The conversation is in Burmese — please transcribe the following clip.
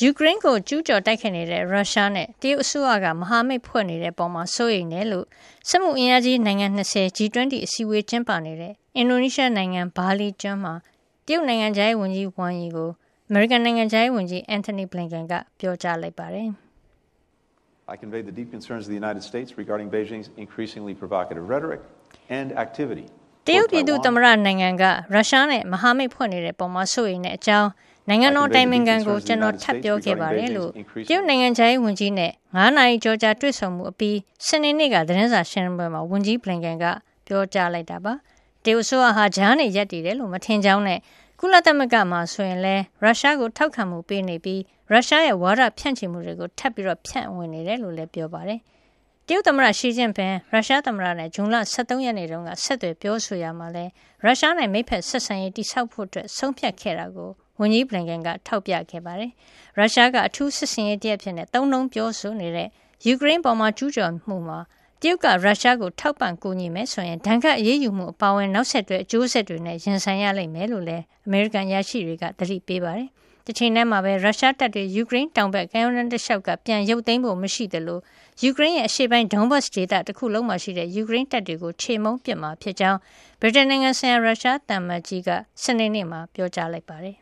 ယူကရိန်းကိုကျူးကျော်တိုက်ခိုက်နေတဲ့ရုရှားနဲ့တရုတ်အစိုးရကမဟာမိတ်ဖွဲ့နေတဲ့အပေါ်မှာစိုးရိမ်တယ်လို့စက်မှုအင်အားကြီးနိုင်ငံ20 G20 အစည်းအဝေးကျင်းပနေတဲ့အင်ဒိုနီးရှားနိုင်ငံဘာလီကျွန်းမှာတရုတ်နိုင်ငံခြားရေးဝန်ကြီးဝမ်ယီကိုအမေရိကန်နိုင်ငံခြားရေးဝန်ကြီးအန်ထိုနီဘလင်ကန်ကပြောကြားလိုက်ပါတယ်။ I conveyed the deep concerns of the United States regarding Beijing's increasingly provocative rhetoric and activity. တရုတ်ပြည်သူ့သမ္မတနိုင်ငံကရုရှားနဲ့မဟာမိတ်ဖွဲ့နေတဲ့ပုံမှာစိုးရိမ်တဲ့အကြောင်းနိုင်ငံတော်တိုင်ပင်ခံကိုကျွန်တော်ထပ်ပြောခဲ့ပါတယ်လို့တရုတ်နိုင်ငံခြားရေးဝန်ကြီးနဲ့9နာရီကျော်ကြာတွေ့ဆုံမှုအပြီးစနေနေ့ကသတင်းစာရှင်းလင်းပွဲမှာဝန်ကြီးဘလင်ကန်ကပြောကြားလိုက်တာပါတရုတ်ဆိုဟာဂျားနေရက်တည်တယ်လို့မထင်ကြောင်းနဲ့ကုလသမဂ္ဂမှာဆိုရင်လည်းရုရှားကိုထောက်ခံမှုပေးနေပြီးရုရှားရဲ့ဝါဒဖြန့်ချီမှုတွေကိုထပ်ပြီးဖြန့်ဝေနေတယ်လို့လည်းပြောပါတယ် တရုတ်သမ္မတရှီကျင့်ပင်ရုရှားသမ္မတနဲ့ဇွန်လ23ရက်နေ့တုန်းကဆက်သွယ်ပြောဆိုရမှာလဲရုရှားနဲ့မိတ်ဖက်ဆက်ဆံရေးတိစောက်ဖို့အတွက်ဆုံးဖြတ်ခဲ့တာကိုဝန်ကြီးဘလင်ကန်ကထောက်ပြခဲ့ပါတယ်။ရုရှားကအထူးစစ်စင်ရေးတရက်ဖြစ်နေသုံးလုံးပြောဆိုနေတဲ့ယူကရိန်းပေါ်မှာကျူးကျော်မှုမှာတရုတ်ကရုရှားကိုထောက်ပံ့ကူညီမယ်ဆိုရင်ဒဏ်ခတ်အရေးယူမှုအပါအဝင်နောက်ဆက်တွဲအကျိုးဆက်တွေနဲ့ရင်ဆိုင်ရလိမ့်မယ်လို့လည်းအမေရိကန်ရရှိတွေကသတိပေးပါတယ်။ တချိန်တည်းမှာပဲရုရှားတပ်တွေယူကရိန်းတောင်ဘက်ကမ်းရိုးတန်းတစ်လျှောက်ကပြန်ရုပ်သိမ်းဖို့မရှိသလိုယူကရိန်းရဲ့အရှေ့ပိုင်းဒုံဘတ်ဒေသတစ်ခုလုံးမှာရှိတဲ့ယူကရိန်းတပ်တွေကိုခြေမုံပစ်မှာဖြစ်ကြောင်းဗြိတိန်နိုင်ငံဆိုင်ရာရုရှားတံမတ်ကြီးကစနေနေ့မှာပြောကြားလိုက်ပါတယ်